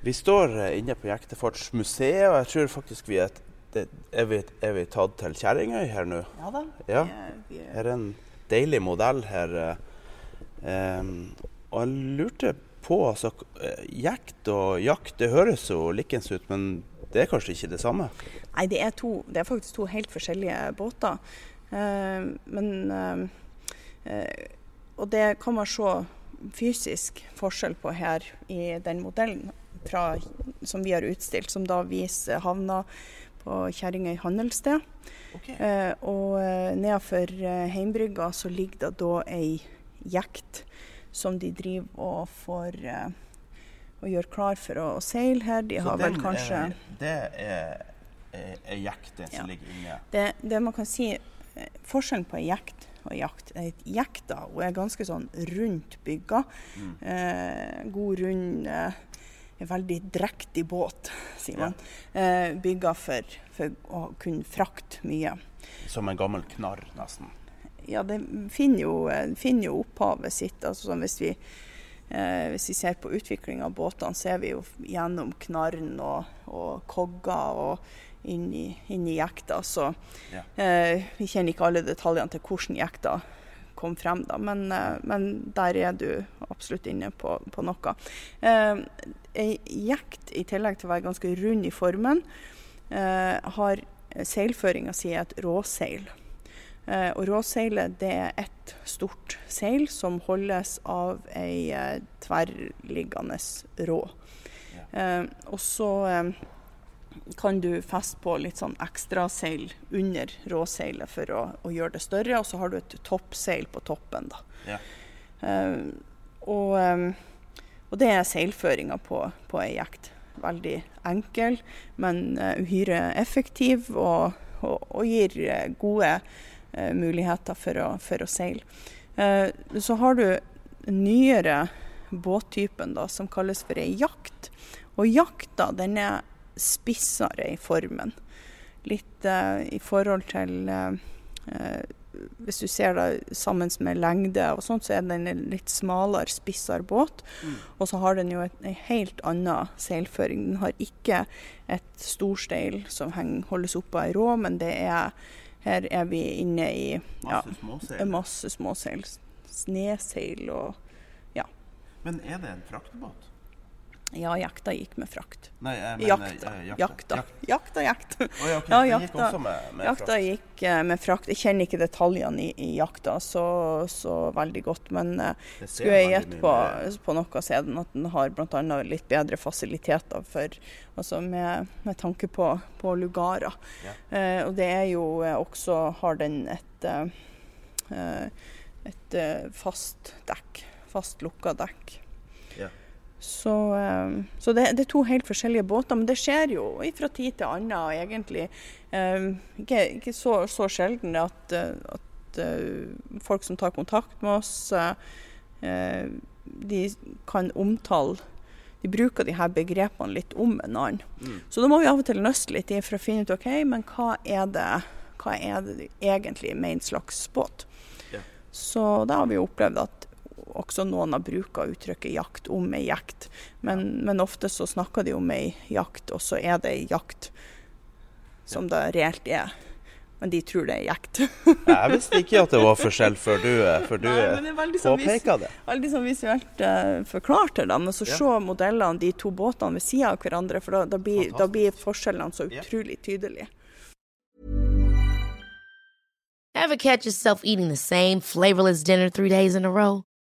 Vi står eh, inne på Jektefartsmuseet, og jeg tror faktisk vi er, det, er, vi, er vi tatt til Kjerringøy her nå? Ja da. Ja. Vi er, er, en deilig modell her. Um, og jeg lurte på altså, Jekt og jakt, det høres jo likens ut, men det er kanskje ikke det samme? nei, det er, to, det er faktisk to helt forskjellige båter. Uh, men uh, uh, Og det kan man se fysisk forskjell på her i den modellen fra, som vi har utstilt, som da viser havna på Kjerringøy handelssted. Eh, og eh, nedenfor eh, heimbrygga så ligger det da ei jekt som de driver og får eh, og gjør klar for å seile her. De har vel kanskje er, Det er, ei jekt, det som Ja. ligger inne. det, det man kan si eh, Forskjellen på ei jekt og jakt Jekta hun er ganske sånn rundt bygga. Mm. Eh, god, rund eh, veldig drektig båt, sier man. Ja. bygga for, for å kunne frakte mye. Som en gammel knarr, nesten. Ja, det finner jo, eh, finner jo opphavet sitt. Altså, sånn hvis, vi, eh, hvis vi ser på utviklinga av båtene, ser vi jo gjennom knarren og, og kogger og inn i, inn i jekta. Så Ja. eh, vi kjenner ikke alle detaljene til hvordan jekta kom frem, da, men, eh, men der er du absolutt inne på, på noe. Eh, ei jekt, i tillegg til å være ganske rund i formen, eh, har seilføringa si et råseil. Eh, og råseilet det er ett stort seil som holdes av ei eh, tverrliggende rå. Eh, og så kan du feste på litt sånn ekstraseil under råseilet for å, å gjøre det større, og så har du et toppseil på toppen. da. Ja. Uh, og, um, og det er seilføringa på, på ei jekt. Veldig enkel, men eh, uhyre effektiv og, og, og gir gode uh, muligheter for å, for å seile. Uh, så har du nyere båttypen da, som kalles for ei jakt. Og jakta den er spissere i formen. Litt eh, i forhold til eh, eh, Hvis du ser det sammen med lengde og sånt, så er den en litt smalere, spissere båt. Og så har den jo et, en helt annen seilføring. Den har ikke et storsteil som henger, holdes oppe av ei rå, men det er her er vi inne i ja, Masse småseil. Sneseil og Men er det en fraktebåt? Ja, jakta gikk med frakt. Nei, jeg mener Jakta. eh, Jakta. Jakta, jakt. Å, ja, ok. Ja, Den gikk jakta- også med, med Jakta frakt. gikk eh, med frakt. Jeg kjenner ikke detaljene i, i jakta så, så veldig godt, men eh, skulle jeg gjette på, på noe, så er den at den har bl.a. litt bedre fasiliteter for, altså med, med tanke på, på lugarer. Ja. Eh, og det er jo også har den et, et eh, fast dekk. Fast lukka dekk. Ja. Så, eh, så det, det er to helt forskjellige båter, men det skjer jo fra tid til annen egentlig. eh, ikke ikke så, så sjelden at, eh, at folk som tar kontakt med oss, de kan omtale De bruker de her begrepene litt om en annen. Mm. Så da må vi av og til nøste litt i for å finne ut ok, men hva er det, hva er det de egentlig en slags båt. Yeah. Så da har vi opplevd at også noen har bruka uttrykket jakt om ei jakt. Men, men ofte så snakker de om ei jakt, og så er det ei jakt som det reelt er. Men de tror det er jekt. Jeg visste ikke at det var forskjell før du, før du Nei, det sånn påpeka det. veldig sånn visuelt uh, forklart til dem. Og så Ja. se modellene, de to båtene ved sida av hverandre, for da, da, blir, da blir forskjellene så utrolig tydelige. Ever catch yourself eating the same flavorless dinner three days in a row?